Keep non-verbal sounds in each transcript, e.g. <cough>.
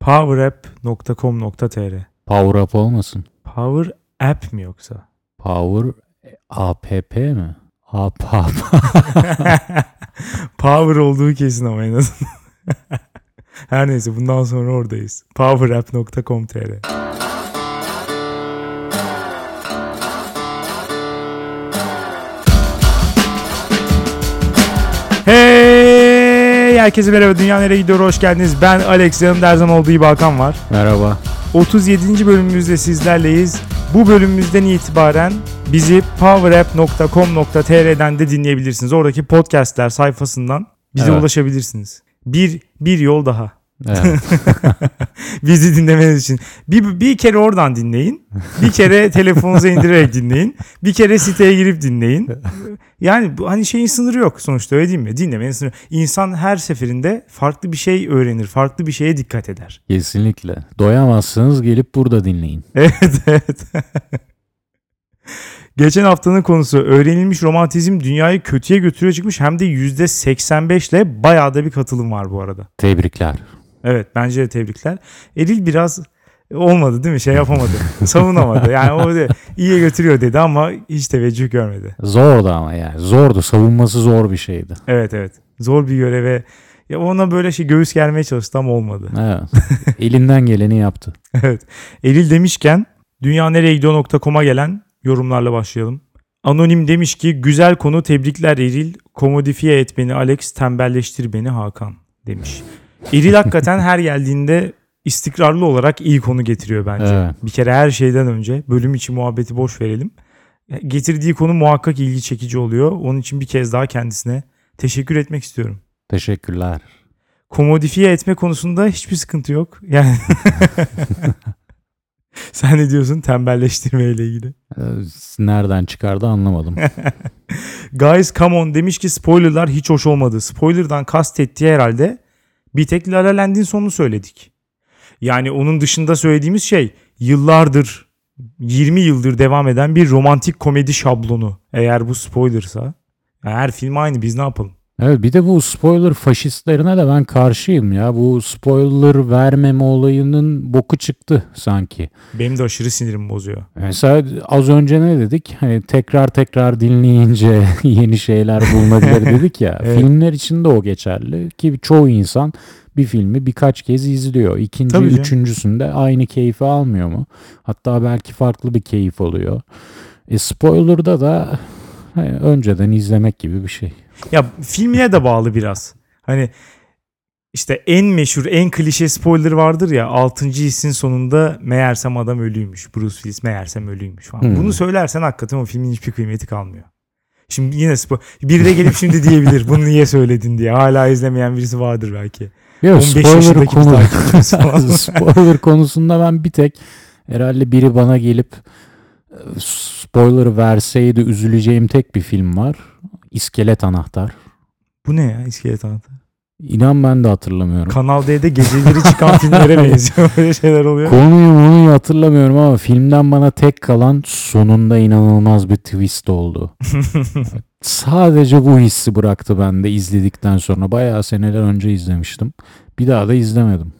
Powerapp.com.tr Power Up olmasın. Power App mi yoksa? Power APP mi? AP. <laughs> Power olduğu kesin ama en azından. <laughs> Her neyse bundan sonra oradayız. Powerapp.com.tr Herkese merhaba. Dünya nereye gidiyor? Hoş geldiniz. Ben Alex. Yanımda her zaman olduğu gibi Hakan var. Merhaba. 37. bölümümüzde sizlerleyiz. Bu bölümümüzden itibaren bizi powerapp.com.tr'den de dinleyebilirsiniz. Oradaki podcastler sayfasından bize Evet. ulaşabilirsiniz. Bir, bir yol daha. Evet. <laughs> Bizi dinlemeniz için. Bir, bir kere oradan dinleyin. Bir kere <laughs> telefonunuza indirerek dinleyin. Bir kere siteye girip dinleyin. <laughs> Yani bu hani şeyin sınırı yok sonuçta öyle değil mi? Dinlemenin sınırı. İnsan her seferinde farklı bir şey öğrenir. Farklı bir şeye dikkat eder. Kesinlikle. Doyamazsınız gelip burada dinleyin. Evet evet. Geçen haftanın konusu öğrenilmiş romantizm dünyayı kötüye götürüyor çıkmış hem de %85 ile bayağı da bir katılım var bu arada. Tebrikler. Evet bence de tebrikler. Eril biraz olmadı değil mi? Şey yapamadı. <laughs> savunamadı. Yani o de iyiye götürüyor dedi ama hiç teveccüh görmedi. Zordu ama yani. Zordu. Savunması zor bir şeydi. Evet evet. Zor bir göreve. Ya ona böyle şey göğüs germeye çalıştı ama olmadı. Evet. Elinden geleni yaptı. <laughs> evet. Eril demişken dünyanereyegidiyor.com'a gelen yorumlarla başlayalım. Anonim demiş ki güzel konu tebrikler Eril. Komodifiye et beni Alex tembelleştir beni Hakan demiş. Eril hakikaten her geldiğinde istikrarlı olarak iyi konu getiriyor bence. Evet. Bir kere her şeyden önce bölüm içi muhabbeti boş verelim. Getirdiği konu muhakkak ilgi çekici oluyor. Onun için bir kez daha kendisine teşekkür etmek istiyorum. Teşekkürler. Komodifiye etme konusunda hiçbir sıkıntı yok. Yani <laughs> sen ne diyorsun tembelleştirme ile ilgili? Ee, Nereden çıkardı anlamadım. <laughs> Guys come on demiş ki spoilerlar hiç hoş olmadı. Spoiler'dan kastettiği herhalde bir tek La La Land'in sonunu söyledik. Yani onun dışında söylediğimiz şey yıllardır 20 yıldır devam eden bir romantik komedi şablonu. Eğer bu spoilersa. Her film aynı biz ne yapalım? Evet bir de bu spoiler faşistlerine de ben karşıyım ya. Bu spoiler vermeme olayının boku çıktı sanki. Benim de aşırı sinirimi bozuyor. Mesela az önce ne dedik? Hani tekrar tekrar dinleyince <laughs> yeni şeyler bulunabilir <laughs> dedik ya. Evet. Filmler için de o geçerli ki çoğu insan bir filmi birkaç kez izliyor. İkinci, Tabii canım. üçüncüsünde aynı keyfi almıyor mu? Hatta belki farklı bir keyif oluyor. E spoiler'da da hani önceden izlemek gibi bir şey. Ya filmine de bağlı biraz. Hani işte en meşhur, en klişe spoiler vardır ya 6. hissin sonunda meğersem adam ölüymüş. Bruce Willis meğersem ölüymüş falan. Hmm. Bunu söylersen hakikaten o filmin hiçbir kıymeti kalmıyor. Şimdi yine spoiler. Biri de gelip şimdi diyebilir bunu niye söyledin diye. Hala izlemeyen birisi vardır belki. Ya 15 spoiler konu <laughs> spoiler konusunda ben bir tek herhalde biri bana gelip e, spoiler verseydi üzüleceğim tek bir film var. İskelet Anahtar. Bu ne ya iskelet anahtarı? İnan ben de hatırlamıyorum. Kanal D'de geceleri çıkan <laughs> filmlere benziyor. Böyle şeyler oluyor. Konuyu onu hatırlamıyorum ama filmden bana tek kalan sonunda inanılmaz bir twist oldu. <laughs> Sadece bu hissi bıraktı bende izledikten sonra. Bayağı seneler önce izlemiştim. Bir daha da izlemedim.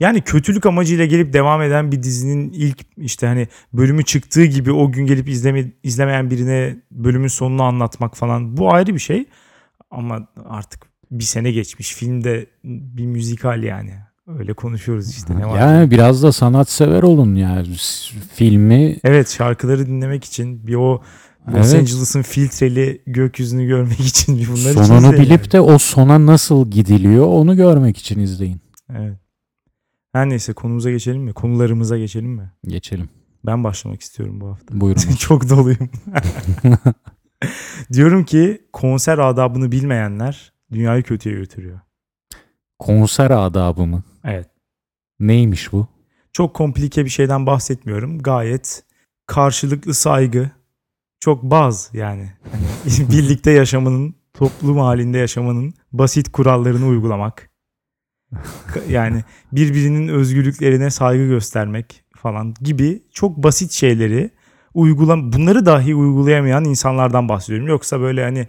Yani kötülük amacıyla gelip devam eden bir dizinin ilk işte hani bölümü çıktığı gibi o gün gelip izleme, izlemeyen birine bölümün sonunu anlatmak falan bu ayrı bir şey. Ama artık bir sene geçmiş filmde bir müzikal yani. Öyle konuşuyoruz işte ne var. Yani biraz da sanatsever olun yani. Filmi Evet şarkıları dinlemek için bir o Los Evet. Angeles'ın filtreli gökyüzünü görmek için bunları sonunu bilip de o sona nasıl gidiliyor onu görmek için izleyin. yani. Evet. Her neyse konumuza geçelim mi? Konularımıza geçelim mi? Geçelim. Ben başlamak istiyorum bu hafta. Buyurun. <laughs> Çok doluyum. <laughs> Diyorum ki konser adabını bilmeyenler dünyayı kötüye götürüyor. Konser adabı mı? Evet. Neymiş bu? Çok komplike bir şeyden bahsetmiyorum. Gayet karşılıklı saygı. Çok baz yani. Hani <laughs> birlikte yaşamanın, toplum halinde yaşamanın basit kurallarını uygulamak. Yani birbirinin özgürlüklerine saygı göstermek falan gibi çok basit şeyleri uygulam bunları dahi uygulayamayan insanlardan bahsediyorum. Yoksa böyle hani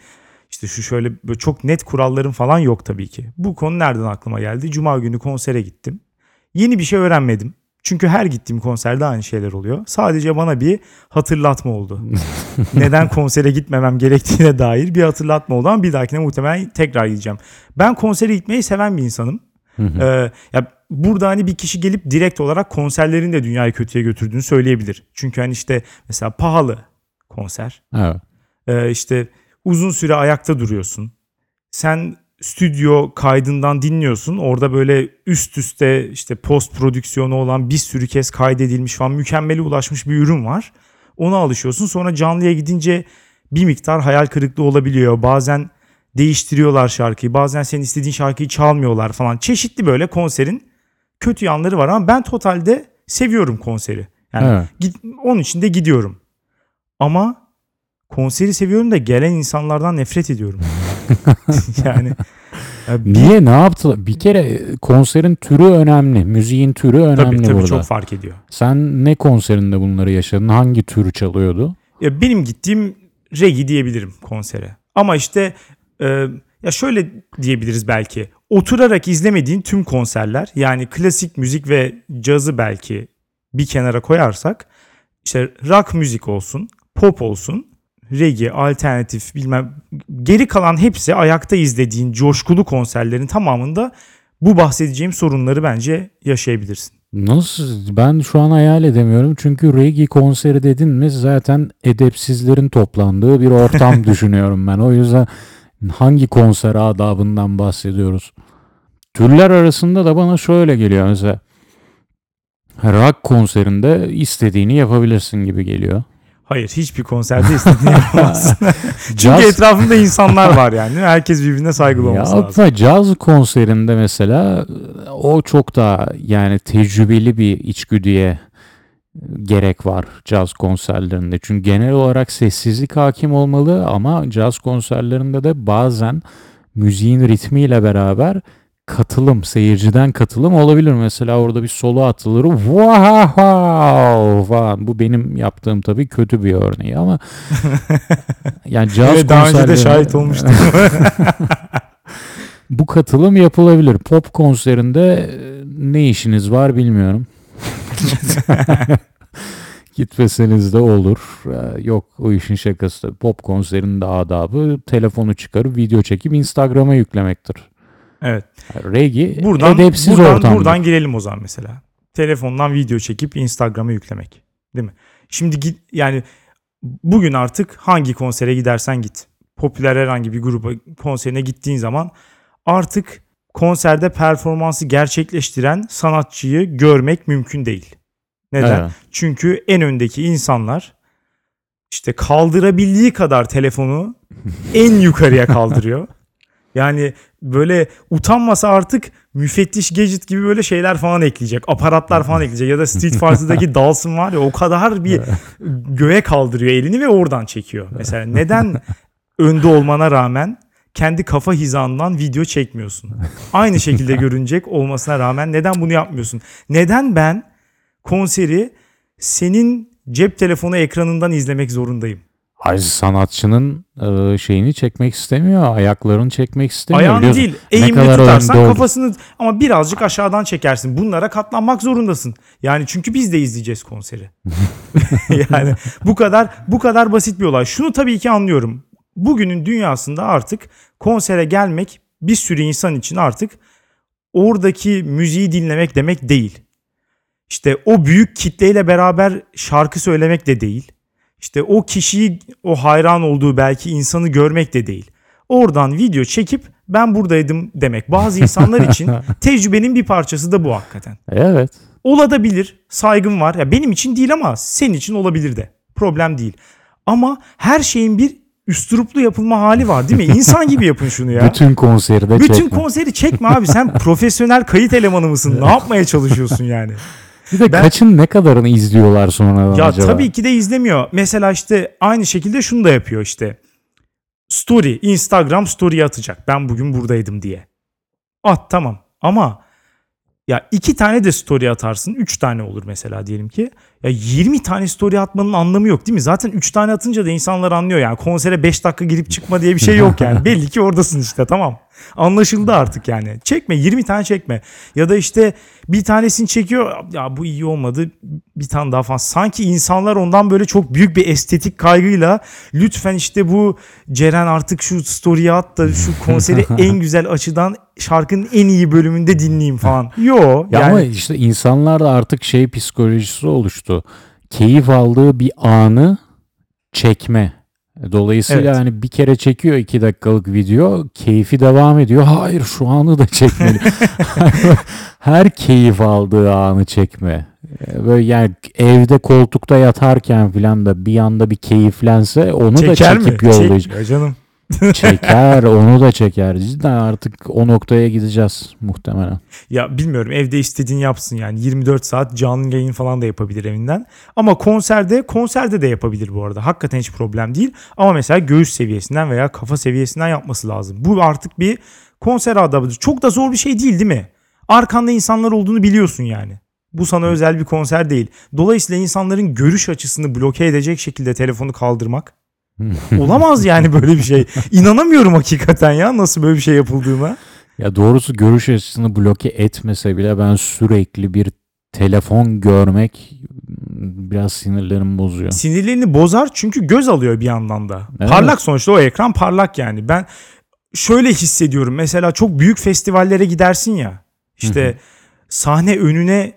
işte şu şöyle böyle çok net kuralların falan yok tabii ki. Bu konu nereden aklıma geldi? Cuma günü konsere gittim. Yeni bir şey öğrenmedim. Çünkü her gittiğim konserde aynı şeyler oluyor. Sadece bana bir hatırlatma oldu. <laughs> Neden konsere gitmemem gerektiğine dair bir hatırlatma oldu ama bir dahakine muhtemelen tekrar gideceğim. Ben konsere gitmeyi seven bir insanım. Ee, ya burada hani bir kişi gelip direkt olarak konserlerin de dünyayı kötüye götürdüğünü söyleyebilir. Çünkü hani işte mesela pahalı konser. Evet. Ee, işte uzun süre ayakta duruyorsun. Sen stüdyo kaydından dinliyorsun. Orada böyle üst üste işte post prodüksiyonu olan bir sürü kez kaydedilmiş falan mükemmele ulaşmış bir ürün var. Ona alışıyorsun. Sonra canlıya gidince bir miktar hayal kırıklığı olabiliyor. Bazen değiştiriyorlar şarkıyı. Bazen senin istediğin şarkıyı çalmıyorlar falan. Çeşitli böyle konserin kötü yanları var ama ben totalde seviyorum konseri. Yani Evet. onun için de gidiyorum. Ama konseri seviyorum da gelen insanlardan nefret ediyorum. <laughs> <laughs> yani ya bir- Niye ne yaptılar? Bir kere e, konserin türü önemli. Müziğin türü önemli tabii tabii burada. çok fark ediyor. Sen ne konserinde bunları yaşadın? Hangi tür çalıyordu? Ya benim gittiğim reggae diyebilirim konsere. Ama işte e, ya şöyle diyebiliriz belki. Oturarak izlemediğin tüm konserler yani klasik müzik ve cazı belki bir kenara koyarsak işte rock müzik olsun, pop olsun, reggae, alternatif bilmem geri kalan hepsi ayakta izlediğin coşkulu konserlerin tamamında bu bahsedeceğim sorunları bence yaşayabilirsin. Nasıl? Ben şu an hayal edemiyorum. Çünkü reggae konseri dedin mi zaten edepsizlerin toplandığı bir ortam <laughs> düşünüyorum ben. O yüzden hangi konser adabından bahsediyoruz? Türler arasında da bana şöyle geliyor mesela. Rock konserinde istediğini yapabilirsin gibi geliyor. Hayır hiçbir konserde istediğini <laughs> yapamazsın. <laughs> Çünkü Caz- etrafında insanlar var yani. Herkes birbirine saygılı olması Ya lazım. caz konserinde mesela o çok daha yani tecrübeli bir içgüdüye gerek var caz konserlerinde. Çünkü genel olarak sessizlik hakim olmalı ama caz konserlerinde de bazen müziğin ritmiyle beraber katılım, seyirciden katılım olabilir. Mesela orada bir solo atılır. Wow falan. Bu benim yaptığım tabii kötü bir örneği ama <laughs> yani caz Evet, daha önce de konserlerinde- şahit olmuştum. <laughs> bu katılım yapılabilir. Pop konserinde e, ne işiniz var bilmiyorum. <laughs> Gitmeseniz de olur. Ee, Yok o işin şakası. Pop konserinde adabı telefonu çıkarıp video çekip Instagram'a yüklemektir. evet. Reggae Buradan edepsiz buradan, ortamdır. buradan girelim o zaman mesela. Telefondan video çekip Instagram'a yüklemek. Değil mi? Şimdi git yani bugün artık hangi konsere gidersen git. Popüler herhangi bir gruba konserine gittiğin zaman artık konserde performansı gerçekleştiren sanatçıyı görmek mümkün değil. Neden? Evet. Çünkü en öndeki insanlar işte kaldırabildiği kadar telefonu <laughs> en yukarıya kaldırıyor. Yani böyle utanmasa artık müfettiş gadget gibi böyle şeyler falan ekleyecek. Aparatlar falan ekleyecek. Ya da Street Fighter'daki <laughs> Dawson var ya o kadar bir göğe kaldırıyor elini ve oradan çekiyor. Mesela neden <laughs> önde olmana rağmen kendi kafa hizandan video çekmiyorsun? Aynı şekilde <laughs> görünecek olmasına rağmen neden bunu yapmıyorsun? Neden ben konseri senin cep telefonu ekranından izlemek zorundayım? Ay sanatçının e, şeyini çekmek istemiyor. Ayaklarını çekmek istemiyor. Ayağını Biliyorsun, değil eğimli tutarsan oldu. kafasını ama birazcık aşağıdan çekersin. Bunlara katlanmak zorundasın. Yani çünkü biz de izleyeceğiz konseri. <laughs> <laughs> yani bu kadar bu kadar basit bir olay. Şunu tabii ki anlıyorum. Bugünün dünyasında artık konsere gelmek bir sürü insan için artık oradaki müziği dinlemek demek değil. İşte o büyük kitleyle beraber şarkı söylemek de değil. İşte o kişiyi o hayran olduğu belki insanı görmek de değil. Oradan video çekip ben buradaydım demek. Bazı insanlar için <laughs> tecrübenin bir parçası da bu hakikaten. Evet. Olabilir, saygım var. Ya benim için değil ama senin için olabilir de. Problem değil. Ama her şeyin bir üstüruplu yapılma hali var değil mi? İnsan gibi yapın şunu ya. Bütün konseri de Bütün çekme. konseri çekme abi. Sen profesyonel kayıt elemanı mısın? Ne yapmaya çalışıyorsun yani? Bir de Ben- kaçın ne kadarını izliyorlar sonradan Ya acaba? tabii ki de izlemiyor. Mesela işte aynı şekilde şunu da yapıyor işte. Story, Instagram story atacak. Ben bugün buradaydım diye. At tamam. Ama ya iki tane de story atarsın. Üç tane olur mesela diyelim ki. Ya 20 tane story atmanın anlamı yok değil mi? Zaten 3 tane atınca da insanlar anlıyor yani. Konsere 5 dakika girip çıkma diye bir şey yok yani. <laughs> Belli ki oradasın işte tamam. Anlaşıldı artık yani. Çekme 20 tane çekme. Ya da işte bir tanesini çekiyor. Ya bu iyi olmadı. Bir tane daha falan. Sanki insanlar ondan böyle çok büyük bir estetik kaygıyla lütfen işte bu Ceren artık şu story'e at da şu <laughs> konseri en güzel açıdan şarkının en iyi bölümünde dinleyeyim falan. <laughs> Yo Ya yani ama işte insanlar da artık şey psikolojisi oluştu. Keyif aldığı bir anı çekme. Dolayısıyla Evet. hani bir kere çekiyor iki dakikalık video, keyfi devam ediyor. Hayır şu anı da çekmeli. <laughs> Her keyif aldığı anı çekme. Ee, Böyle yani evde koltukta yatarken filan da bir anda bir keyiflense onu da çeker mi? çekip yollayacak. Çekmiyor canım. Çeker onu da çeker. Cidden artık o noktaya gideceğiz muhtemelen. Ya bilmiyorum evde istediğini yapsın yani 24 saat canlı yayın falan da yapabilir evinden. Ama konserde konserde de yapabilir bu arada. Hakikaten hiç problem değil. Ama mesela göğüs seviyesinden veya kafa seviyesinden yapması lazım. Bu artık bir konser adabıdır. Çok da zor bir şey değil değil mi? Arkanda insanlar olduğunu biliyorsun yani. Bu sana özel bir konser değil. Dolayısıyla insanların görüş açısını bloke edecek şekilde telefonu kaldırmak <laughs> olamaz yani böyle bir şey. İnanamıyorum hakikaten ya nasıl böyle bir şey yapıldığına. Ya doğrusu görüş açısını bloke etmese bile ben sürekli bir telefon görmek biraz sinirlerimi bozuyor. sinirlerini bozar çünkü göz alıyor bir yandan da. Evet. Parlak sonuçta o ekran parlak yani. Ben şöyle hissediyorum. Mesela çok büyük festivallere gidersin ya. İşte sahne önüne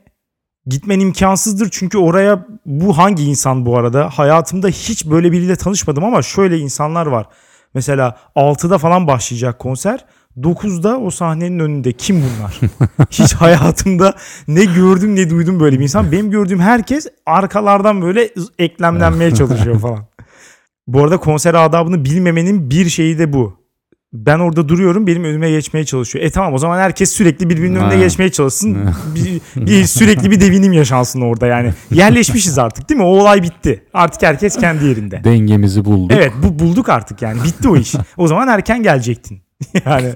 gitmen imkansızdır çünkü oraya bu hangi insan bu arada? Hayatımda hiç böyle biriyle tanışmadım ama şöyle insanlar var. Mesela 6'da falan başlayacak konser. 9'da o sahnenin önünde kim bunlar? <laughs> Hiç hayatımda ne gördüm ne duydum böyle bir insan. Benim gördüğüm herkes arkalardan böyle eklemlenmeye <laughs> çalışıyor falan. Bu arada konser adabını bilmemenin bir şeyi de bu. Ben orada duruyorum benim önüme geçmeye çalışıyor. E tamam o zaman herkes sürekli birbirinin önüne Ha. geçmeye çalışsın. <laughs> bir, bir- sürekli bir devinim yaşansın orada yani. Yerleşmişiz artık değil mi? O olay bitti. Artık herkes kendi yerinde. Dengemizi bulduk. Evet bu bulduk artık yani. Bitti o iş. O zaman erken gelecektin. <laughs> Yani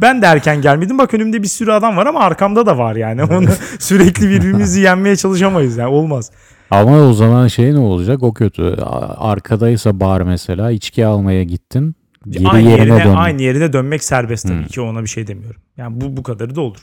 ben de erken gelmedim. Bak önümde bir sürü adam var ama arkamda da var yani. Onu sürekli birbirimizi yenmeye çalışamayız yani. Olmaz. Ama o zaman şey ne olacak? O kötü. Arkadaysa bar mesela içki almaya gittin. Geri aynı yerine yerine aynı yerine dönmek serbest tabii Hmm. ki ona bir şey demiyorum. Yani bu bu kadarı da olur.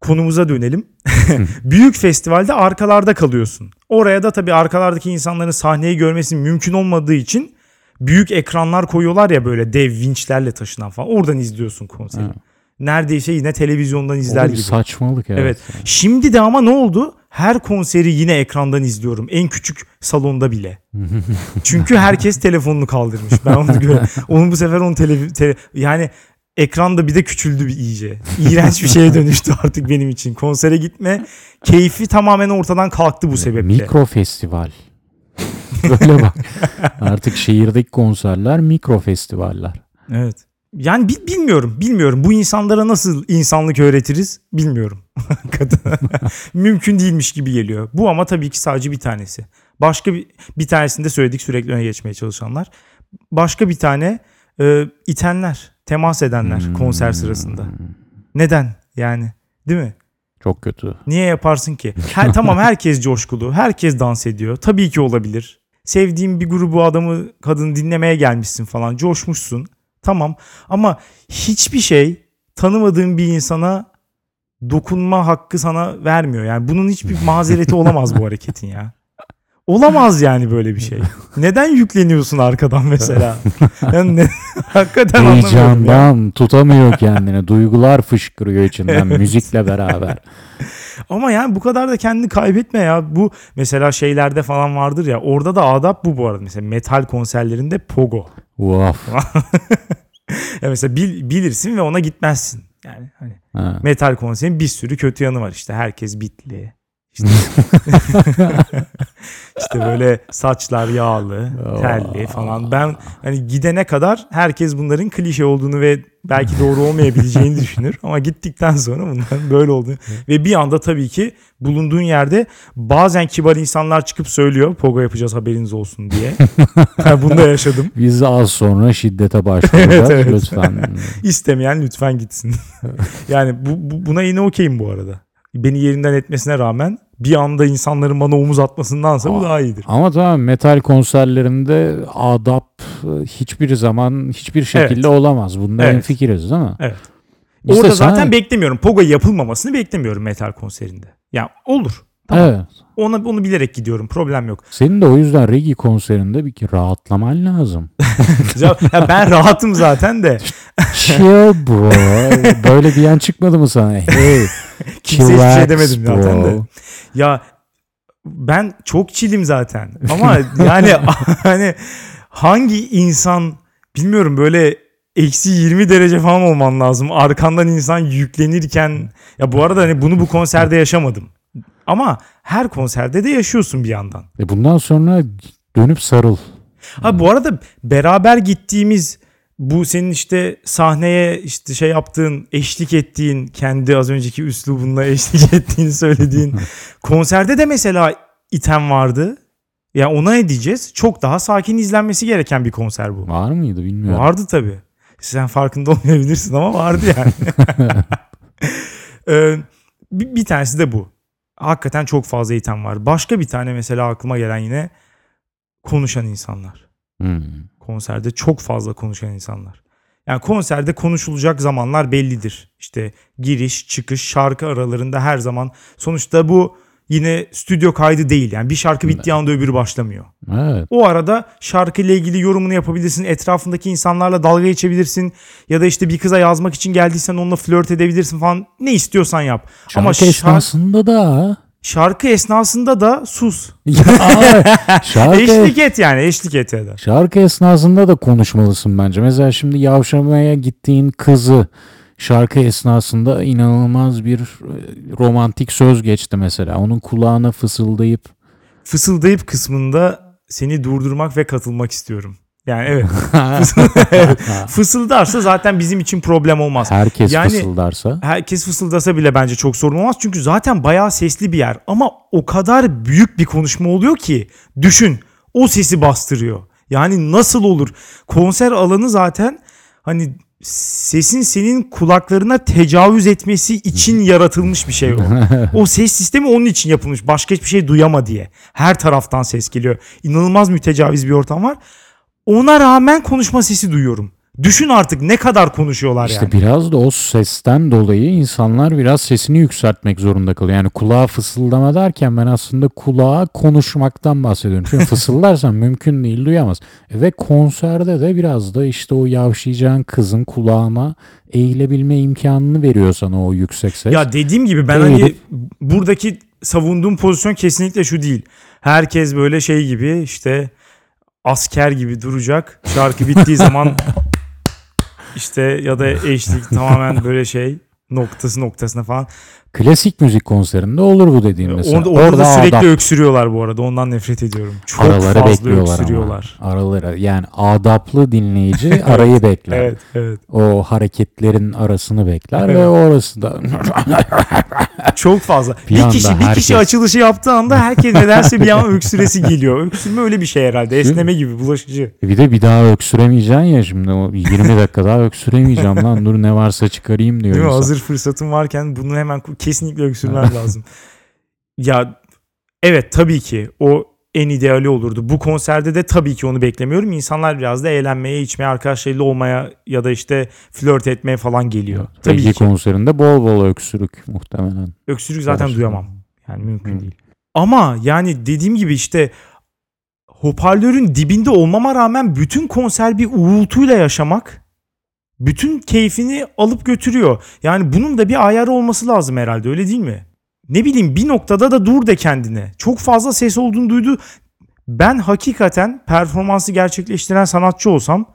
Konumuza dönelim. <laughs> Büyük festivalde arkalarda kalıyorsun. Oraya da tabii arkalardaki insanların sahneyi görmesi mümkün olmadığı için büyük ekranlar koyuyorlar ya böyle dev vinçlerle taşınan falan. Oradan izliyorsun konseri. Ha. Neredeyse yine televizyondan izler bir gibi. saçmalık evet. Evet. Şimdi de ama ne oldu? Her konseri yine ekrandan izliyorum. En küçük salonda bile. <laughs> Çünkü herkes telefonunu kaldırmış. Ben onu gör. <laughs> Onun bu sefer onun tele, tele- yani ekranda bir de küçüldü bir iyice. İğrenç bir şeye dönüştü <laughs> artık benim için. Konsere gitme keyfi tamamen ortadan kalktı bu sebeple. Mikro festival. Böyle bak. Artık şehirdeki konserler mikro festivaller. Evet. Yani bi- bilmiyorum, bilmiyorum. Bu insanlara nasıl insanlık öğretiriz bilmiyorum. <laughs> <laughs> Mümkün değilmiş gibi geliyor. Bu ama tabii ki sadece bir tanesi. Başka bir, bir tanesini de söyledik sürekli öne geçmeye çalışanlar. Başka bir tane e, itenler, temas edenler Hmm. konser sırasında. Neden yani? Değil mi? Çok kötü. Niye yaparsın ki? Her, tamam herkes coşkulu, herkes dans ediyor. Tabii ki olabilir. Sevdiğin bir grubu adamı kadını dinlemeye gelmişsin falan coşmuşsun. Tamam ama hiçbir şey tanımadığın bir insana dokunma hakkı sana vermiyor. Yani bunun hiçbir mazereti olamaz bu hareketin ya. Olamaz yani böyle bir şey. Neden yükleniyorsun arkadan mesela? Yani ne, hakikaten ya. Heyecandan tutamıyor kendini. Duygular fışkırıyor içinden müzikle beraber. Ama yani bu kadar da kendini kaybetme ya. Bu mesela şeylerde falan vardır ya. Orada da adap bu bu arada. Mesela metal konserlerinde pogo. Uf. <laughs> Ya mesela bil- bilirsin ve ona gitmezsin. Yani hani Ha. metal konserin bir sürü kötü yanı var işte. Herkes bitli. İşte, <laughs> işte böyle saçlar yağlı, terli falan. Ben hani gidene kadar herkes bunların klişe olduğunu ve belki doğru olmayabileceğini düşünür. Ama gittikten sonra bunların böyle olduğunu ve bir anda tabii ki bulunduğun yerde bazen kibar insanlar çıkıp söylüyor pogo yapacağız haberiniz olsun diye. <laughs> Ben bunu da yaşadım. Biz az sonra şiddete başvuracağız. <laughs> Evet, evet. Lütfen. İstemeyen lütfen gitsin. yani bu, bu- buna yine okeyim bu arada. Beni yerinden etmesine rağmen bir anda insanların bana omuz atmasındansa bu daha iyidir. Ama tamam metal konserlerinde adap e, hiçbir zaman hiçbir şekilde olamaz. Bunda Evet. fikiriz değil mi? Evet. İşte Orada sana- zaten beklemiyorum. Pogo yapılmamasını beklemiyorum metal konserinde. Ya olur. Tamam. Evet. Ona onu bilerek gidiyorum. Problem yok. Senin de o yüzden reggae konserinde bir ki rahatlaman lazım. <laughs> Ya ben rahatım zaten de. Chill bro. Böyle diyen çıkmadı mı sana? Hey. <laughs> Kimse hiçbir şey demedim zaten de. bro. Ya ben çok çilim zaten. Ama yani <laughs> hani hangi insan bilmiyorum böyle eksi 20 derece falan olman lazım. Arkandan insan yüklenirken ya bu arada hani bunu bu konserde yaşamadım. Ama her konserde de yaşıyorsun bir yandan. E bundan sonra dönüp sarıl. Ha bu arada beraber gittiğimiz bu senin işte sahneye işte şey yaptığın, eşlik ettiğin, kendi az önceki üslubunla <laughs> eşlik ettiğini söylediğin <laughs> konserde de mesela item vardı. Ya ona ne diyeceğiz? Çok daha sakin izlenmesi gereken bir konser bu. Var mıydı bilmiyorum. Vardı tabii. Sen farkında <laughs> olmayabilirsin ama vardı yani. Ee, bir, bir tanesi de bu. Hakikaten çok fazla item var. Başka bir tane mesela aklıma gelen yine konuşan insanlar. Hmm. Konserde çok fazla konuşan insanlar. Yani konserde konuşulacak zamanlar bellidir. İşte giriş, çıkış, şarkı aralarında her zaman. Sonuçta bu yine stüdyo kaydı değil. Yani bir şarkı bittiği anda öbürü başlamıyor. Evet. O arada şarkıyla ilgili yorumunu yapabilirsin. Etrafındaki insanlarla dalga geçebilirsin. Ya da işte bir kıza yazmak için geldiysen onunla flört edebilirsin falan. Ne istiyorsan yap. Şarkı Ama şar- esnasında da şarkı esnasında da sus. <laughs> şarkı, Eşlik et yani eşlik et ya da. şarkı esnasında da konuşmalısın bence. Mesela şimdi yavşamaya gittiğin kızı şarkı esnasında inanılmaz bir e, romantik söz geçti mesela. Onun kulağına fısıldayıp Fısıldayıp kısmında seni durdurmak ve katılmak istiyorum. Yani evet. <laughs> <laughs> <laughs> Fısıldarsa zaten bizim için problem olmaz. herkes Yani- fısıldarsa. Herkes fısıldasa bile bence çok sorun olmaz. Çünkü zaten bayağı sesli bir yer. Ama o kadar büyük bir konuşma oluyor ki düşün o sesi bastırıyor. Yani nasıl olur? Konser alanı zaten hani sesin senin kulaklarına tecavüz etmesi için yaratılmış bir şey o. <laughs> o ses sistemi onun için yapılmış. Başka hiçbir şey duyama diye. Her taraftan ses geliyor. İnanılmaz mütecaviz bir ortam var. Ona rağmen konuşma sesi duyuyorum. Düşün artık ne kadar konuşuyorlar İşte yani. biraz da o sesten dolayı insanlar biraz sesini yükseltmek zorunda kalıyor. Yani kulağa fısıldama derken ben aslında kulağa konuşmaktan bahsediyorum. Çünkü <laughs> fısıldarsan mümkün değil duyamaz. E Ve konserde de biraz da işte o yavşayacağın kızın kulağına eğilebilme imkanını veriyor sana o yüksek ses. Ya dediğim gibi ben Değil. hani buradaki savunduğum pozisyon kesinlikle şu değil. Herkes böyle şey gibi işte asker gibi duracak. Şarkı bittiği zaman <laughs> işte ya da eşlik tamamen böyle şey noktası noktasına falan. Klasik müzik konserinde olur bu dediğin mesela. Orada, orada, da sürekli adap- öksürüyorlar bu arada. Ondan nefret ediyorum. Çok araları fazla bekliyorlar öksürüyorlar. ama. Araları yani adaplı dinleyici <laughs> arayı bekler. Evet, evet. O hareketlerin arasını bekler Evet. ve orası da <laughs> Çok fazla. Bir Bir, kişi bir herkes- kişi açılışı yaptığı anda herkes nedense bir an öksüresi geliyor. Öksürme öyle bir şey herhalde. Esneme gibi bulaşıcı. bir de bir daha öksüremeyeceksin ya şimdi o 20 dakika daha öksüremeyeceğim lan dur ne varsa çıkarayım diyor Değil mi? Hazır fırsatım varken bunu hemen kesinlikle öksürmen lazım. Ya evet tabii ki o en ideali olurdu. Bu konserde de tabii ki onu beklemiyorum. İnsanlar biraz da eğlenmeye, içmeye, arkadaşlarıyla olmaya ya da işte flört etmeye falan geliyor. Tabii Reggae ki. konserinde bol bol öksürük muhtemelen. Öksürük zaten Olsun. duyamam. Yani mümkün Hı. değil. Ama yani dediğim gibi işte hoparlörün dibinde olmama rağmen bütün konser bir uğultuyla yaşamak bütün keyfini alıp götürüyor. Yani bunun da bir ayarı olması lazım herhalde öyle değil mi? Ne bileyim bir noktada da dur de kendine. Çok fazla ses olduğunu duydu. Ben hakikaten performansı gerçekleştiren sanatçı olsam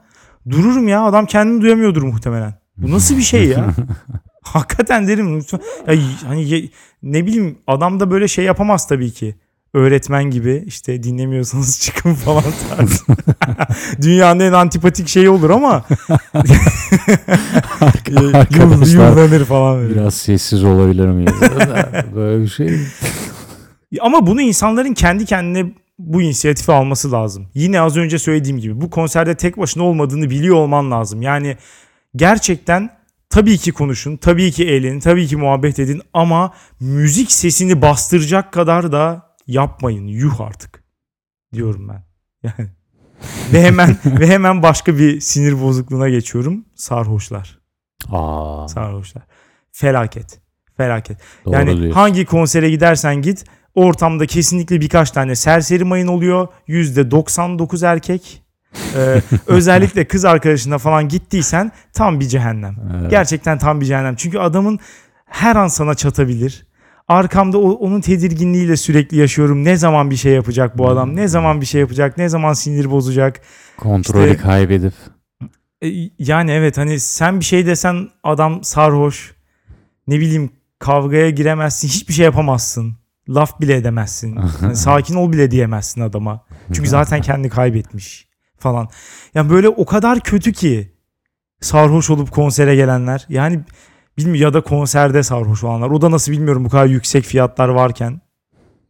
dururum ya adam kendini duyamıyordur muhtemelen. Bu nasıl bir şey ya? <laughs> Hakikaten derim lütfen. Ya, hani ne bileyim adam da böyle şey yapamaz tabii ki. Öğretmen gibi işte dinlemiyorsanız çıkın falan tarzı. <laughs> Dünyanın en antipatik şeyi olur ama <laughs> yıllanır falan böyle. biraz sessiz olabilir miyiz? <laughs> Böyle bir şey. Ama bunu insanların kendi kendine bu inisiyatifi alması lazım. Yine az önce söylediğim gibi bu konserde tek başına olmadığını biliyor olman lazım. Yani gerçekten tabii ki konuşun, tabii ki eğlenin, tabii ki muhabbet edin ama müzik sesini bastıracak kadar da yapmayın. Yuh artık diyorum ben. Yani ve hemen <laughs> ve hemen başka bir sinir bozukluğuna geçiyorum. Sarhoşlar. Aa, Sarhoşlar. Felaket. Felaket. doğru yani diyorsun. hangi konsere gidersen git ortamda kesinlikle birkaç tane serseri mayın oluyor. %99 erkek. Ee, <laughs> özellikle kız arkadaşına falan gittiysen tam bir cehennem. Evet. Gerçekten tam bir cehennem. Çünkü adamın her an sana çatabilir. Arkamda o- onun tedirginliğiyle sürekli yaşıyorum. Ne zaman bir şey yapacak bu adam? Ne zaman bir şey yapacak? Ne zaman sinir bozacak? Kontrolü işte- kaybedip E, yani evet hani sen bir şey desen adam sarhoş. Ne bileyim kavgaya giremezsin. Hiçbir şey yapamazsın. Laf bile edemezsin. <laughs> Hani sakin ol bile diyemezsin adama. Çünkü zaten <laughs> kendini kaybetmiş falan. Yani böyle o kadar kötü ki sarhoş olup konsere gelenler. Yani bilmiyorum ya da konserde sarhoş olanlar. O da nasıl bilmiyorum bu kadar yüksek fiyatlar varken.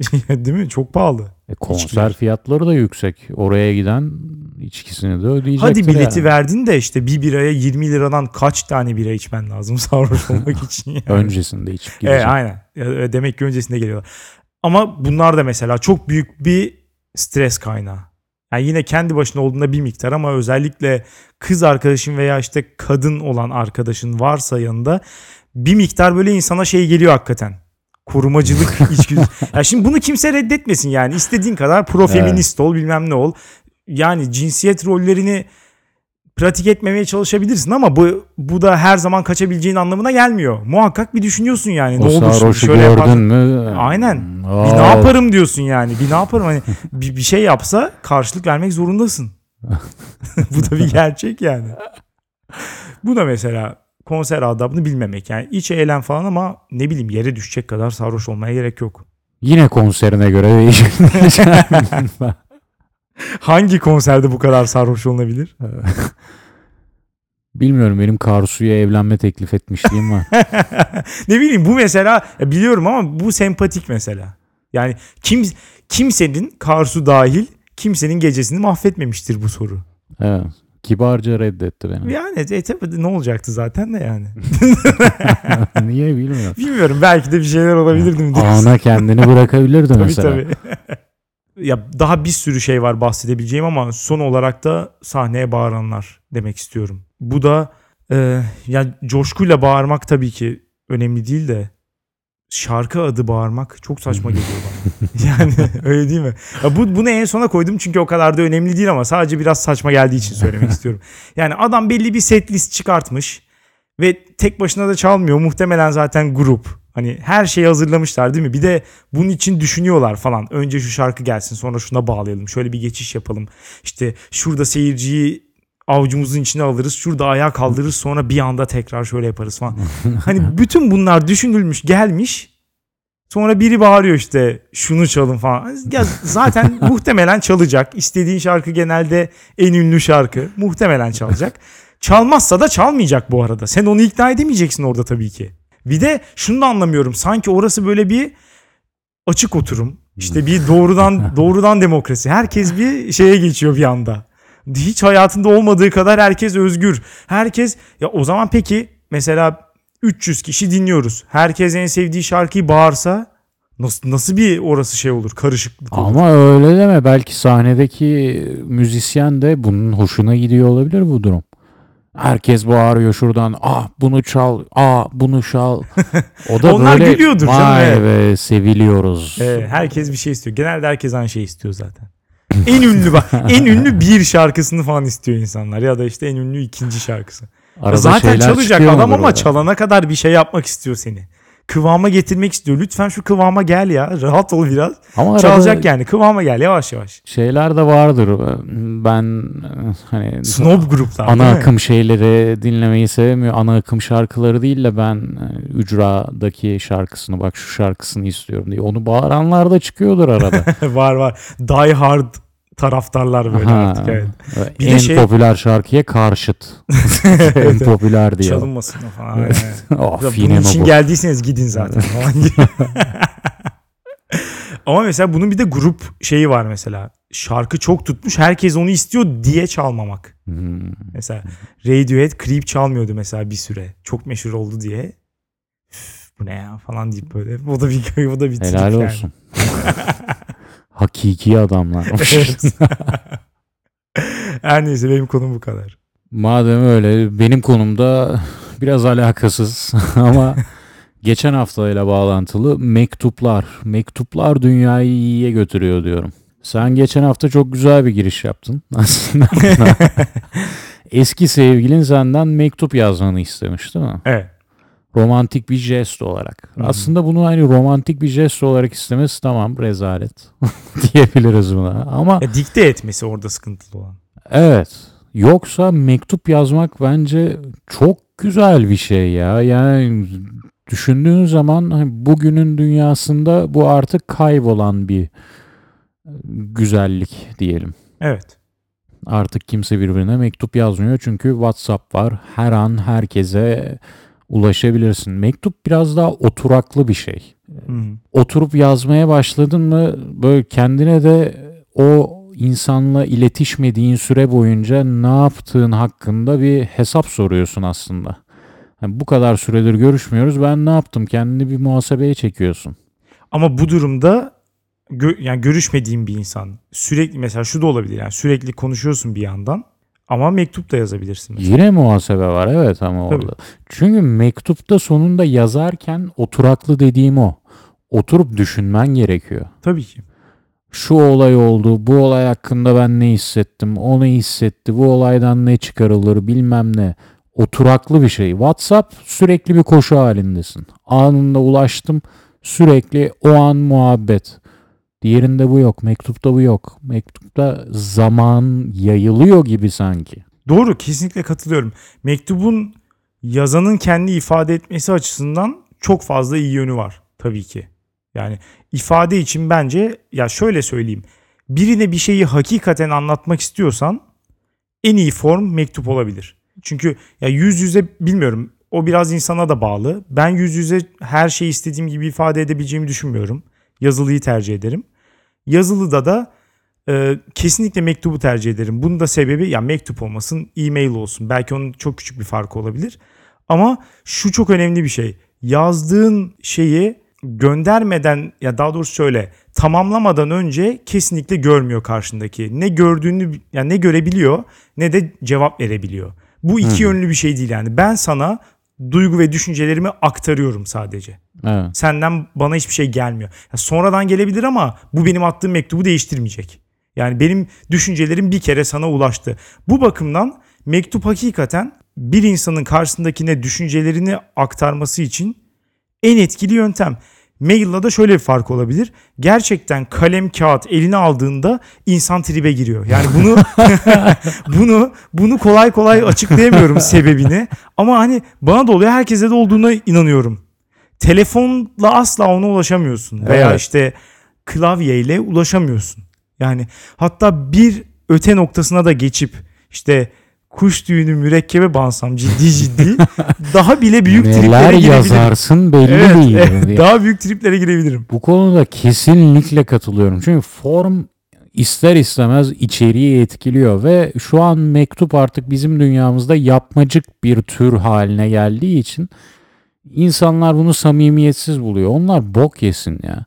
<laughs> Değil mi? Çok pahalı. E, konser fiyatları da yüksek. Oraya giden içkisini de ödeyecektir Hadi bileti yani. verdin de işte bir biraya 20 liradan kaç tane bira içmen lazım <laughs> sarhoş olmak için yani. Öncesinde içip gidecek. aynen. Ya, Demek ki öncesinde geliyorlar. Ama bunlar da mesela çok büyük bir stres kaynağı. Yani yine kendi başına olduğunda bir miktar ama özellikle kız arkadaşın veya işte kadın olan arkadaşın varsa yanında bir miktar böyle insana şey geliyor hakikaten. Korumacılık <laughs> içgüdüsü. Ya şimdi bunu kimse reddetmesin yani. İstediğin kadar profeminist ol bilmem ne ol. Yani cinsiyet rollerini pratik etmemeye çalışabilirsin ama bu bu da her zaman kaçabileceğin anlamına gelmiyor. Muhakkak bir düşünüyorsun yani. O ne olur şimdi şöyle gördün mü? Aynen. Aa, Bir ne yaparım diyorsun yani. Bir ne yaparım hani <laughs> bir, bir şey yapsa karşılık vermek zorundasın. <laughs> bu da bir gerçek yani. Bu da mesela konser adabını bilmemek. Yani iç eğlen falan ama ne bileyim yere düşecek kadar sarhoş olmaya gerek yok. Yine konserine göre değişir. <laughs> Hangi konserde bu kadar sarhoş olunabilir? Bilmiyorum benim Karsu'ya evlenme teklif etmişliğim var. <laughs> ne bileyim bu mesela biliyorum ama bu sempatik mesela. Yani kim kimsenin Karsu dahil kimsenin gecesini mahvetmemiştir bu soru. Evet. Kibarca reddetti beni. Yani e, tabii ne olacaktı zaten de yani. <laughs> Niye bilmiyorum. Bilmiyorum belki de bir şeyler olabilirdi mi? Ana kendini bırakabilirdi <laughs> tabii mesela. tabii. Ya daha bir sürü şey var bahsedebileceğim ama son olarak da sahneye bağıranlar demek istiyorum. Bu da e, ya coşkuyla bağırmak tabii ki önemli değil de şarkı adı bağırmak çok saçma geliyor bana. <laughs> yani öyle değil mi? Ya bu, bunu en sona koydum çünkü o kadar da önemli değil ama sadece biraz saçma geldiği için söylemek <laughs> istiyorum. Yani adam belli bir set list çıkartmış ve tek başına da çalmıyor. Muhtemelen zaten grup. Hani her şeyi hazırlamışlar değil mi? Bir de bunun için düşünüyorlar falan. Önce şu şarkı gelsin sonra şuna bağlayalım. Şöyle bir geçiş yapalım. İşte şurada seyirciyi avucumuzun içine alırız. Şurada ayağa kaldırırız sonra bir anda tekrar şöyle yaparız falan. <laughs> Hani bütün bunlar düşünülmüş gelmiş. Sonra biri bağırıyor işte şunu çalın falan. Ya zaten <laughs> muhtemelen çalacak. İstediğin şarkı genelde en ünlü şarkı. Muhtemelen çalacak. Çalmazsa da çalmayacak bu arada. Sen onu ikna edemeyeceksin orada tabii ki. Bir de şunu da anlamıyorum. Sanki orası böyle bir açık oturum. İşte bir doğrudan <laughs> doğrudan demokrasi. Herkes bir şeye geçiyor bir anda. Hiç hayatında olmadığı kadar herkes özgür. Herkes ya o zaman peki mesela 300 kişi dinliyoruz. Herkes en sevdiği şarkıyı bağırsa nasıl nasıl bir orası şey olur? Karışıklık olur. Ama öyle deme. Belki sahnedeki müzisyen de bunun hoşuna gidiyor olabilir bu durum. Herkes bağırıyor şuradan. Ah bunu çal. Ah bunu çal. O da <laughs> Onlar böyle gülüyordur canım, vay evet. be seviliyoruz. Ee, herkes bir şey istiyor. Genelde herkes aynı şey istiyor zaten. en ünlü bak en ünlü <laughs> bir şarkısını falan istiyor insanlar ya da işte en ünlü ikinci şarkısı. Arada Zaten çalacak adam ama orada? çalana kadar bir şey yapmak istiyor seni. Kıvama getirmek istiyor. Lütfen şu kıvama gel ya. <laughs> Rahat ol biraz. Ama Çalacak yani. Kıvama gel yavaş yavaş. şeyler de vardır. Ben hani Snob gruplar. ana akım şeyleri dinlemeyi sevmiyor. Ana akım şarkıları değil de ben e, ücradaki şarkısını bak şu şarkısını istiyorum diye. Onu bağıranlar da çıkıyordur arada. <laughs> var var. Die Hard taraftarlar böyle Aha. artık evet. Bir de en şey- popüler şarkıya karşıt. <laughs> en popüler diyor. Çalınmasın o falan. Evet. <laughs> Of Ya Bunun için bu? geldiyseniz gidin zaten. <laughs> Ama mesela bunun bir de grup şeyi var mesela. Şarkı çok tutmuş herkes onu istiyor diye çalmamak. Hmm. Mesela Radiohead Creep çalmıyordu mesela bir süre. Çok meşhur oldu diye. Üf, bu ne ya falan deyip böyle. O da bir o da bir Helal yani. Hakiki adamlar. Evet. <laughs> <laughs> Her neyse benim konum bu kadar. Madem öyle benim konumda biraz alakasız <laughs> ama geçen haftayla bağlantılı mektuplar. Mektuplar dünyayı iyiye götürüyor diyorum. Sen geçen hafta çok güzel bir giriş yaptın aslında. Eski sevgilin senden mektup yazmanı istemiş değil mi? Evet. Romantik bir jest olarak. Hı hı. Aslında bunu hani romantik bir jest olarak istemesi tamam rezalet <laughs> diyebiliriz buna. Ama Ya dikte etmesi orada sıkıntılı olan. Evet. Yoksa mektup yazmak bence çok güzel bir şey ya. Yani düşündüğün zaman hani bugünün dünyasında bu artık kaybolan bir güzellik diyelim. Evet. Artık kimse birbirine mektup yazmıyor çünkü WhatsApp var. Her an herkese ulaşabilirsin. Mektup biraz daha oturaklı bir şey. Hı. Oturup yazmaya başladın mı böyle kendine de o insanla iletişmediğin süre boyunca ne yaptığın hakkında bir hesap soruyorsun aslında. Yani bu kadar süredir görüşmüyoruz. Ben ne yaptım? Kendini bir muhasebeye çekiyorsun. Ama bu durumda gö- yani görüşmediğin bir insan sürekli mesela şu da olabilir yani sürekli konuşuyorsun bir yandan ama mektup da yazabilirsin. Mesela. Yine muhasebe var evet ama Tabii. orada. Çünkü mektupta sonunda yazarken oturaklı dediğim o. Oturup düşünmen gerekiyor. Tabii ki. Şu olay oldu, bu olay hakkında ben ne hissettim, o ne hissetti, bu olaydan ne çıkarılır bilmem ne. Oturaklı bir şey. WhatsApp sürekli bir koşu halindesin. Anında ulaştım, sürekli o an muhabbet. Diğerinde bu yok, mektupta bu yok. Mektupta zaman yayılıyor gibi sanki. Doğru kesinlikle katılıyorum. Mektubun yazanın kendi ifade etmesi açısından çok fazla iyi yönü var tabii ki. Yani ifade için bence ya şöyle söyleyeyim. Birine bir şeyi hakikaten anlatmak istiyorsan en iyi form mektup olabilir. Çünkü ya yüz yüze bilmiyorum o biraz insana da bağlı. Ben yüz yüze her şeyi istediğim gibi ifade edebileceğimi düşünmüyorum. Yazılıyı tercih ederim. Yazılıda da e, kesinlikle mektubu tercih ederim. Bunun da sebebi ya mektup olmasın, e-mail olsun. Belki onun çok küçük bir farkı olabilir. Ama şu çok önemli bir şey. Yazdığın şeyi göndermeden ya daha doğrusu şöyle tamamlamadan önce kesinlikle görmüyor karşındaki. Ne gördüğünü yani ne görebiliyor ne de cevap verebiliyor. Bu iki Hı. yönlü bir şey değil yani. Ben sana duygu ve düşüncelerimi aktarıyorum sadece. Evet. Senden bana hiçbir şey gelmiyor. Ya sonradan gelebilir ama bu benim attığım mektubu değiştirmeyecek. Yani benim düşüncelerim bir kere sana ulaştı. Bu bakımdan mektup hakikaten bir insanın karşısındakine düşüncelerini aktarması için en etkili yöntem. Mail'la da şöyle bir fark olabilir. Gerçekten kalem kağıt eline aldığında insan tribe giriyor. Yani bunu <laughs> bunu bunu kolay kolay açıklayamıyorum <laughs> sebebini. Ama hani bana da oluyor herkese de olduğuna inanıyorum. Telefonla asla ona ulaşamıyorsun veya Evet. işte klavyeyle ulaşamıyorsun. Yani hatta bir öte noktasına da geçip işte kuş tüyünü mürekkebe bansam ciddi ciddi <laughs> daha bile büyük Neler triplere girebilirim. yazarsın belli Evet, değil. evet, daha büyük triplere girebilirim. Bu konuda kesinlikle katılıyorum. Çünkü form ister istemez içeriği etkiliyor ve şu an mektup artık bizim dünyamızda yapmacık bir tür haline geldiği için insanlar bunu samimiyetsiz buluyor. Onlar bok yesin ya.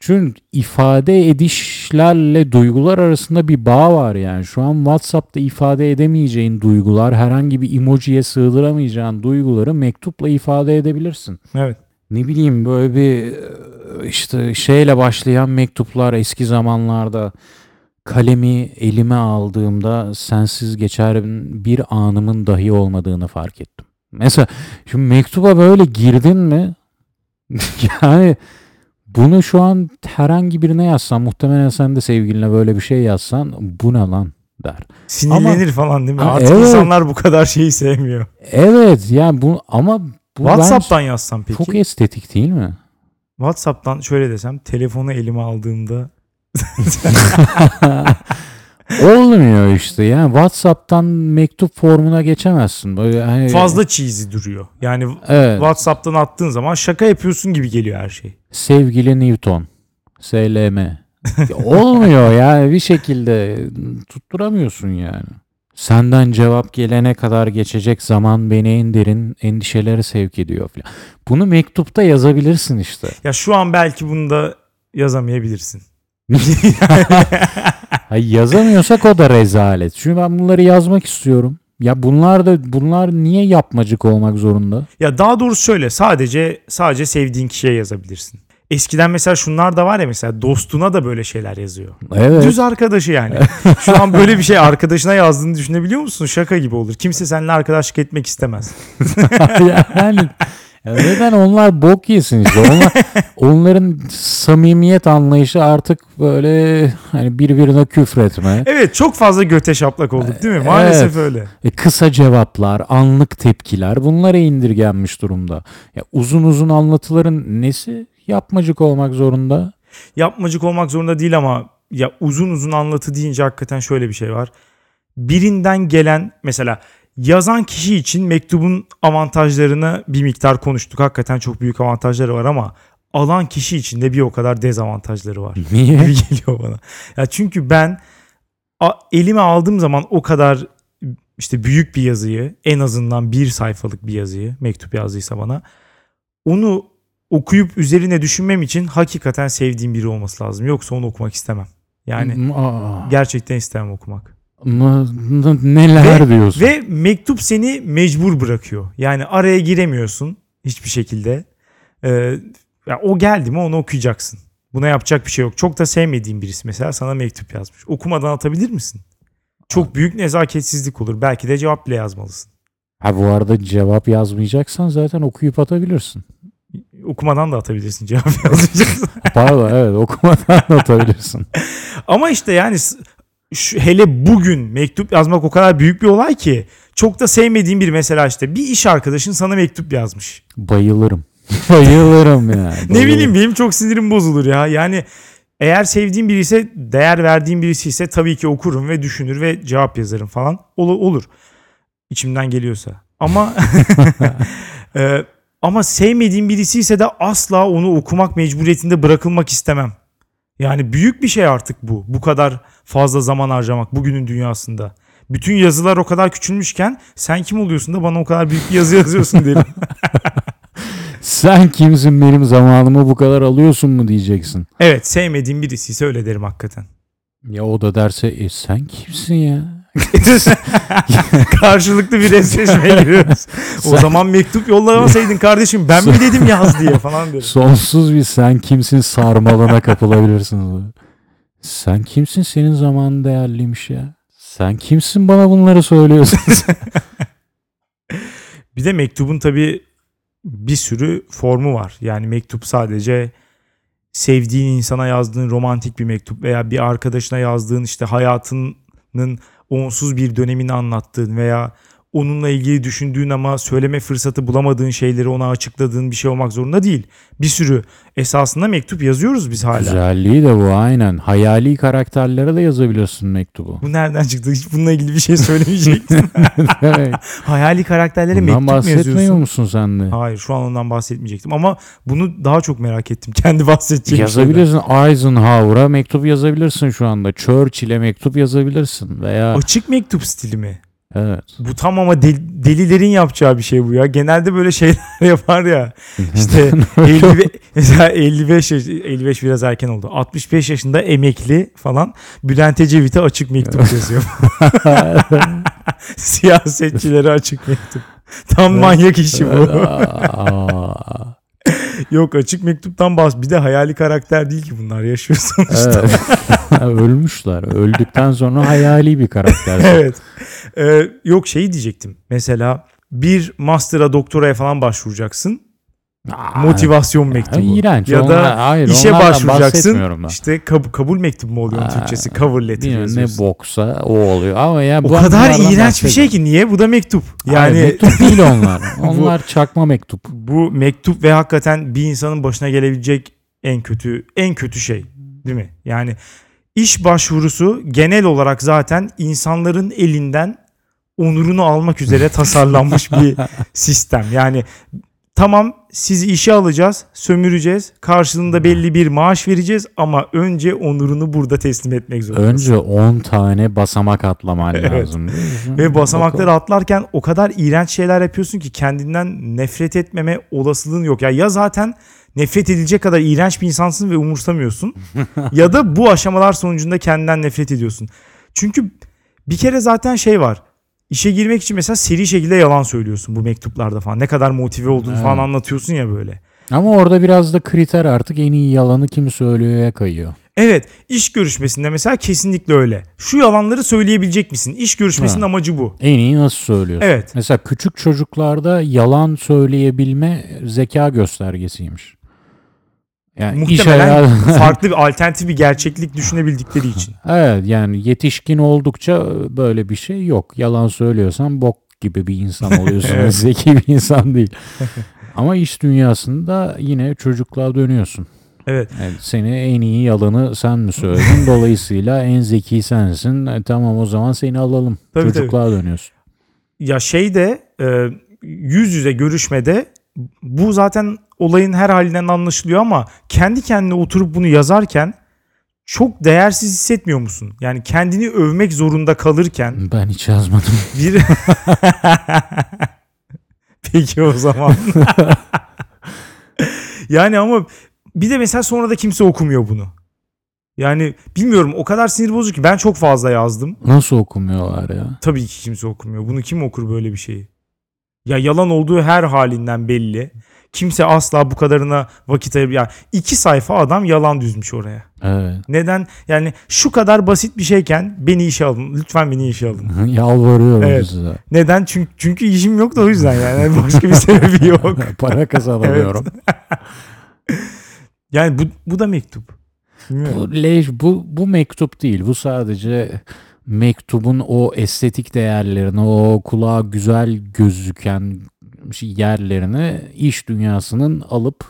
Çünkü ifade edişlerle duygular arasında bir bağ var yani. Şu an WhatsApp'ta ifade edemeyeceğin duygular, herhangi bir emojiye sığdıramayacağın duyguları mektupla ifade edebilirsin Evet. ne bileyim böyle bir e, işte şeyle başlayan mektuplar eski zamanlarda kalemi elime aldığımda sensiz geçer bir anımın dahi olmadığını fark ettim. Mesela şimdi mektuba böyle girdin mi <laughs> yani bunu şu an herhangi birine yazsan muhtemelen sen de sevgiline böyle bir şey yazsan bu ne lan der. Sinirlenir falan değil mi? Artık evet. insanlar bu kadar şeyi sevmiyor. Evet yani bu ama bu WhatsApp'tan yazsam peki? çok estetik değil mi? WhatsApp'tan şöyle desem telefonu elime aldığımda <laughs> Olmuyor işte yani WhatsApp'tan mektup formuna geçemezsin. Böyle hani fazla cheesy duruyor. Yani evet, WhatsApp'tan attığın zaman şaka yapıyorsun gibi geliyor her şey. Sevgili Newton. SLM. Olmuyor yani bir şekilde tutturamıyorsun yani. Senden cevap gelene kadar geçecek zaman beni en derin endişelere sevk ediyor falan. Bunu mektupta yazabilirsin işte. Ya şu an belki bunu da yazamayabilirsin. <laughs> Hayır, yazamıyorsak o da rezalet. Çünkü ben bunları yazmak istiyorum. Ya bunlar da bunlar niye yapmacık olmak zorunda? Ya daha doğrusu şöyle sadece sadece sevdiğin kişiye yazabilirsin. Eskiden mesela şunlar da var ya mesela dostuna da böyle şeyler yazıyor. Evet. Düz arkadaşı yani. <laughs> Şu an böyle bir şey arkadaşına yazdığını düşünebiliyor musun? Şaka gibi olur. Kimse seninle arkadaşlık etmek istemez. <laughs> yani ya neden onlar bok yesin işte. Onlar, <laughs> onların samimiyet anlayışı artık böyle hani birbirine küfretme. Evet çok fazla göte şaplak olduk değil mi? Maalesef öyle. E, kısa cevaplar, anlık tepkiler bunlara indirgenmiş durumda. Ya uzun uzun anlatıların nesi yapmacık olmak zorunda? Yapmacık olmak zorunda değil ama ya uzun uzun anlatı deyince hakikaten şöyle bir şey var. Birinden gelen mesela yazan kişi için mektubun avantajlarını bir miktar konuştuk. Hakikaten çok büyük avantajları var ama alan kişi için de bir o kadar dezavantajları var. <laughs> Niye? gibi geliyor bana. Ya çünkü ben elime aldığım zaman o kadar işte büyük bir yazıyı en azından bir sayfalık bir yazıyı mektup yazdıysa bana onu okuyup üzerine düşünmem için hakikaten sevdiğim biri olması lazım. Yoksa onu okumak istemem. Yani Aa, gerçekten istemem okumak. Neler diyorsun? Ve mektup seni mecbur bırakıyor. Yani araya giremiyorsun hiçbir şekilde. Ee, ya o geldi mi onu okuyacaksın. Buna yapacak bir şey yok. Çok da sevmediğin birisi mesela sana mektup yazmış. Okumadan atabilir misin? Çok büyük nezaketsizlik olur. Belki de cevap bile yazmalısın. Ha bu arada cevap yazmayacaksan zaten okuyup atabilirsin. Okumadan da atabilirsin cevap <laughs> yazmayacaksın. Pardon evet okumadan da atabilirsin. Ama işte yani şu, hele bugün mektup yazmak o kadar büyük bir olay ki çok da sevmediğim bir mesela işte bir iş arkadaşın sana mektup yazmış. Bayılırım. <laughs> Bayılırım ya. Ne bileyim benim çok sinirim bozulur ya. Yani eğer sevdiğim biri ise değer verdiğim birisi ise tabii ki okurum ve düşünür ve cevap yazarım falan. Olur. olur. İçimden geliyorsa. Ama <laughs> <laughs> e, ama sevmediğim birisi ise de asla onu okumak mecburiyetinde bırakılmak istemem. Yani büyük bir şey artık bu. Bu kadar fazla zaman harcamak bugünün dünyasında. Bütün yazılar o kadar küçülmüşken sen kim oluyorsun da bana o kadar büyük bir yazı yazıyorsun derim. <laughs> Sen kimsin benim zamanımı bu kadar alıyorsun mu diyeceksin. evet sevmediğim birisi ise öyle derim hakikaten. Ya o da derse e, sen kimsin ya? <laughs> Karşılıklı bir eşleşmeye giriyoruz. O Sen- zaman mektup yollamasaydın kardeşim ben mi dedim yaz diye falan derim. Sonsuz bir sen kimsin sarmalına kapılabilirsiniz. Sen kimsin senin zamanın değerliymiş ya. Sen kimsin bana bunları söylüyorsun? <laughs> <laughs> Bir de mektubun tabii bir sürü formu var. Yani mektup sadece sevdiğin insana yazdığın romantik bir mektup veya bir arkadaşına yazdığın işte hayatının onsuz bir dönemini anlattığın veya onunla ilgili düşündüğün ama söyleme fırsatı bulamadığın şeyleri ona açıkladığın bir şey olmak zorunda değil. Bir sürü esasında mektup yazıyoruz biz hala. Güzelliği de bu aynen. Hayali karakterlere de yazabilirsin mektubu. Bu nereden çıktı? Hiç bununla ilgili bir şey söylemeyecektim. <laughs> Hayali karakterlere Bundan mektup mu bahsetmiyor yazıyorsun? musun sen de? Hayır şu an ondan bahsetmeyecektim ama bunu daha çok merak ettim. <laughs> Kendi bahsedeceğim şeyden. Yazabilirsin. Eisenhower'a mektup yazabilirsin şu anda. Churchill'e mektup yazabilirsin. Veya Açık mektup stili mi? Evet. Bu tam ama del- delilerin yapacağı bir şey bu ya. Genelde böyle şeyler <laughs> yapar ya. İşte <laughs> 50, <laughs> mesela 55 yaş, 55 biraz erken oldu. 65 yaşında emekli falan Bülent Ecevit'e açık mektup yazıyor. Siyasetçilere açık mektup. Tam manyak işi bu. Yok açık mektuptan bahs. Bir de hayali karakter değil ki bunlar yaşıyor sonuçta. evet. <laughs> Ölmüşler. Öldükten sonra hayali bir karakter. <laughs> evet. Ee, yok şey diyecektim. Mesela bir master'a doktoraya falan başvuracaksın. Aa, Motivasyon ya, mektubu. iğrenç. Ya da Onlar- hayır, İşe başvuracaksın. İşte kab- kabul mektubu mu oluyor Aa, Türkçesi? Cover letter Bilmiyorum, ne yazıyorsun. boksa o oluyor. Ama ya O bu- kadar iğrenç bir şey ki niye? Bu da mektup. Hayır, Yani mektup değil onlar. <laughs> Onlar çakma mektup. bu mektup ve hakikaten bir insanın başına gelebilecek en kötü en kötü şey değil mi? Yani iş başvurusu genel olarak zaten insanların elinden onurunu almak üzere tasarlanmış bir <laughs> sistem. Yani tamam sizi işe alacağız, sömüreceğiz. Karşılığında belli bir maaş vereceğiz ama önce onurunu burada teslim etmek zorundasın. Önce 10 tane basamak atlaman Evet. lazım. Ve basamakları atlarken o kadar iğrenç şeyler yapıyorsun ki kendinden nefret etmeme olasılığın yok. Ya ya zaten nefret edilecek kadar iğrenç bir insansın ve umursamıyorsun <laughs> ya da bu aşamalar sonucunda kendinden nefret ediyorsun. Çünkü bir kere zaten şey var. İşe girmek için mesela seri şekilde yalan söylüyorsun bu mektuplarda falan. Ne kadar motive olduğunu Evet. falan anlatıyorsun ya böyle. Ama orada biraz da kriter artık en iyi yalanı kim söylüyor'ya kayıyor. Evet iş görüşmesinde mesela kesinlikle öyle. Şu yalanları söyleyebilecek misin? İş görüşmesinin Ha. amacı bu. En iyi nasıl söylüyorsun? Evet. Mesela küçük çocuklarda yalan söyleyebilme zeka göstergesiymiş. Yani iş Muhtemelen hayatı- <laughs> farklı bir alternatif bir gerçeklik düşünebildikleri için. Evet yani yetişkin oldukça böyle bir şey yok. Yalan söylüyorsan bok gibi bir insan <laughs> oluyorsun. Evet. Zeki bir insan değil. Ama iş dünyasında yine çocukluğa dönüyorsun. Evet. Yani seni en iyi yalanı sen mi söyledin? <laughs> Dolayısıyla en zeki sensin. E, tamam o zaman seni alalım. Tabii, Çocukluğa dönüyorsun. Ya şeyde e, yüz yüze görüşmede bu zaten olayın her halinden anlaşılıyor ama kendi kendine oturup bunu yazarken çok değersiz hissetmiyor musun? Yani kendini övmek zorunda kalırken Ben hiç yazmadım. bir <laughs> Peki o zaman. <laughs> yani ama bir de mesela sonra da kimse okumuyor bunu. Yani bilmiyorum o kadar sinir bozucu ki ben çok fazla yazdım. Nasıl okumuyorlar ya? Tabii ki kimse okumuyor. Bunu kim okur böyle bir şeyi? Ya yalan olduğu her halinden belli. Kimse asla bu kadarına vakit ayır. Ya iki sayfa adam yalan düzmüş oraya. Evet. Neden? Yani şu kadar basit bir şeyken beni işe alın. Lütfen beni işe alın. <laughs> Yalvarıyorum Evet. size. Neden? Çünkü, çünkü işim yok da o yüzden yani. Başka bir <laughs> sebebi yok. <laughs> Para kazanamıyorum. Yani bu, bu da mektup. Bu, leş, bu, bu mektup değil. Bu sadece mektubun o estetik değerlerini, o kulağa güzel gözüken yerlerini iş dünyasının alıp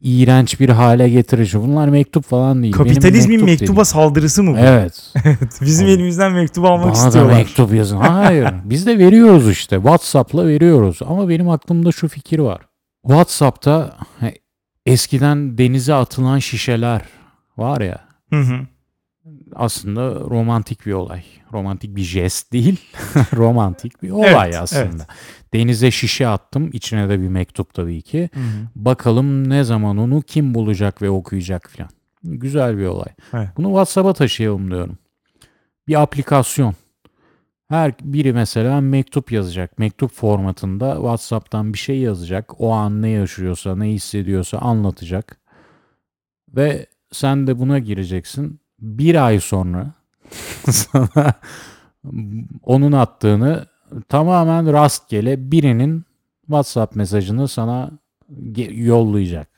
iğrenç bir hale getirişi. Bunlar mektup falan değil. Benim Kapitalizmin mektup mektuba değil. saldırısı mı bu? <laughs> Evet. Bizim Abi. elimizden mektubu almak Bana istiyorlar. mektup yazın. Hayır. <laughs> Biz de veriyoruz işte. WhatsApp'la veriyoruz. Ama benim aklımda şu fikir var. WhatsApp'ta eskiden denize atılan şişeler var ya. Hı hı. aslında romantik bir olay. Romantik bir jest değil. <laughs> romantik bir olay Evet, aslında. evet. Denize şişe attım. içine de bir mektup tabii ki. Hı hı. Bakalım ne zaman onu kim bulacak ve okuyacak filan. Güzel bir olay. Evet. Bunu WhatsApp'a taşıyalım diyorum. Bir aplikasyon. Her biri mesela mektup yazacak. Mektup formatında WhatsApp'tan bir şey yazacak. O an ne yaşıyorsa, ne hissediyorsa anlatacak. Ve sen de buna gireceksin. Bir ay sonra <laughs> sana onun attığını tamamen rastgele birinin WhatsApp mesajını sana yollayacak.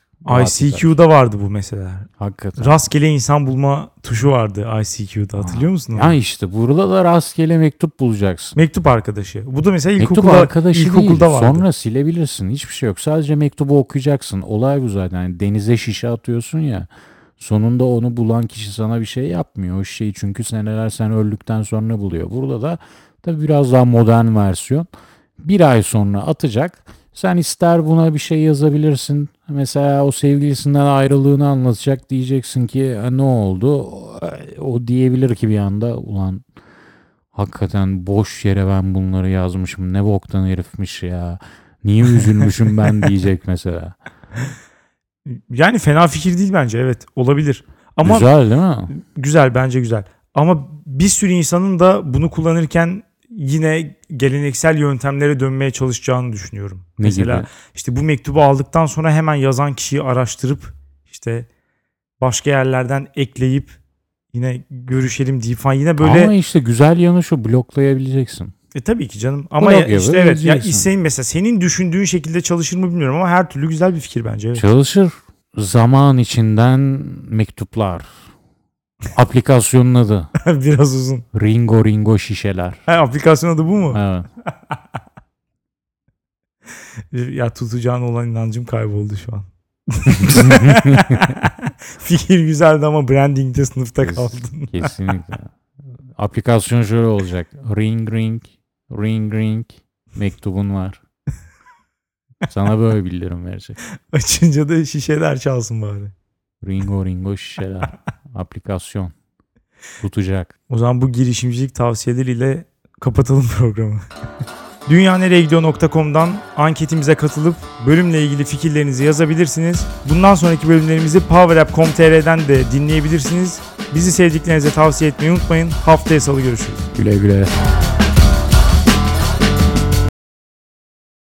ICQ'da vardı bu mesela. Hakikaten. Rastgele insan bulma tuşu vardı ICQ'da hatırlıyor musun? onu? Ya işte burada da rastgele mektup bulacaksın. Mektup arkadaşı. Bu da mesela Mektup ilkokulda, arkadaşı ilkokulda değil. vardı. Sonra silebilirsin. Hiçbir şey yok. Sadece mektubu okuyacaksın. Olay bu zaten. Yani denize şişe atıyorsun ya. Sonunda onu bulan kişi sana bir şey yapmıyor. O şişeyi çünkü seneler sen öldükten sonra buluyor. Burada da tabii biraz daha modern versiyon. Bir ay sonra atacak. Sen ister buna bir şey yazabilirsin. Mesela o sevgilisinden ayrılığını anlatacak. Diyeceksin ki "Ha, ne oldu? O, diyebilir ki bir anda ulan hakikaten boş yere ben bunları yazmışım. Ne boktan herifmiş ya. Niye üzülmüşüm ben <laughs> diyecek mesela. Yani fena fikir değil bence evet olabilir. Ama güzel, Güzel değil mi? bence güzel. Ama bir sürü insanın da bunu kullanırken yine geleneksel yöntemlere dönmeye çalışacağını düşünüyorum. Ne Mesela gibi? işte bu mektubu aldıktan sonra hemen yazan kişiyi araştırıp işte başka yerlerden ekleyip yine görüşelim deyip falan yine böyle Ama işte güzel yanı şu bloklayabileceksin. E tabii ki canım. Ama ya, işte evet ya isteyin mesela senin düşündüğün şekilde çalışır mı bilmiyorum ama her türlü güzel bir fikir bence. Evet. Çalışır. Zaman içinden mektuplar. Aplikasyonun adı. <laughs> Biraz uzun. Ringo Ringo şişeler. Ha, aplikasyon adı bu mu? Evet. <laughs> Ya tutacağın olan inancım kayboldu şu an. <laughs> Fikir güzeldi ama brandingde sınıfta Kes- kaldın. Kesinlikle. Aplikasyon şöyle olacak. Ring ring, ring ring, mektubun var. Sana böyle bildirim verecek. Açınca da şişeler çalsın bari. Ringo Ringo şişeler. Aplikasyon. Tutacak. O zaman bu girişimcilik tavsiyeleriyle kapatalım programı. <laughs> Dünyanereyegidiyor.com'dan anketimize katılıp bölümle ilgili fikirlerinizi yazabilirsiniz. Bundan sonraki bölümlerimizi PowerApp.com.tr'den de dinleyebilirsiniz. Bizi sevdiklerinize tavsiye etmeyi unutmayın. Haftaya salı görüşürüz. Güle güle.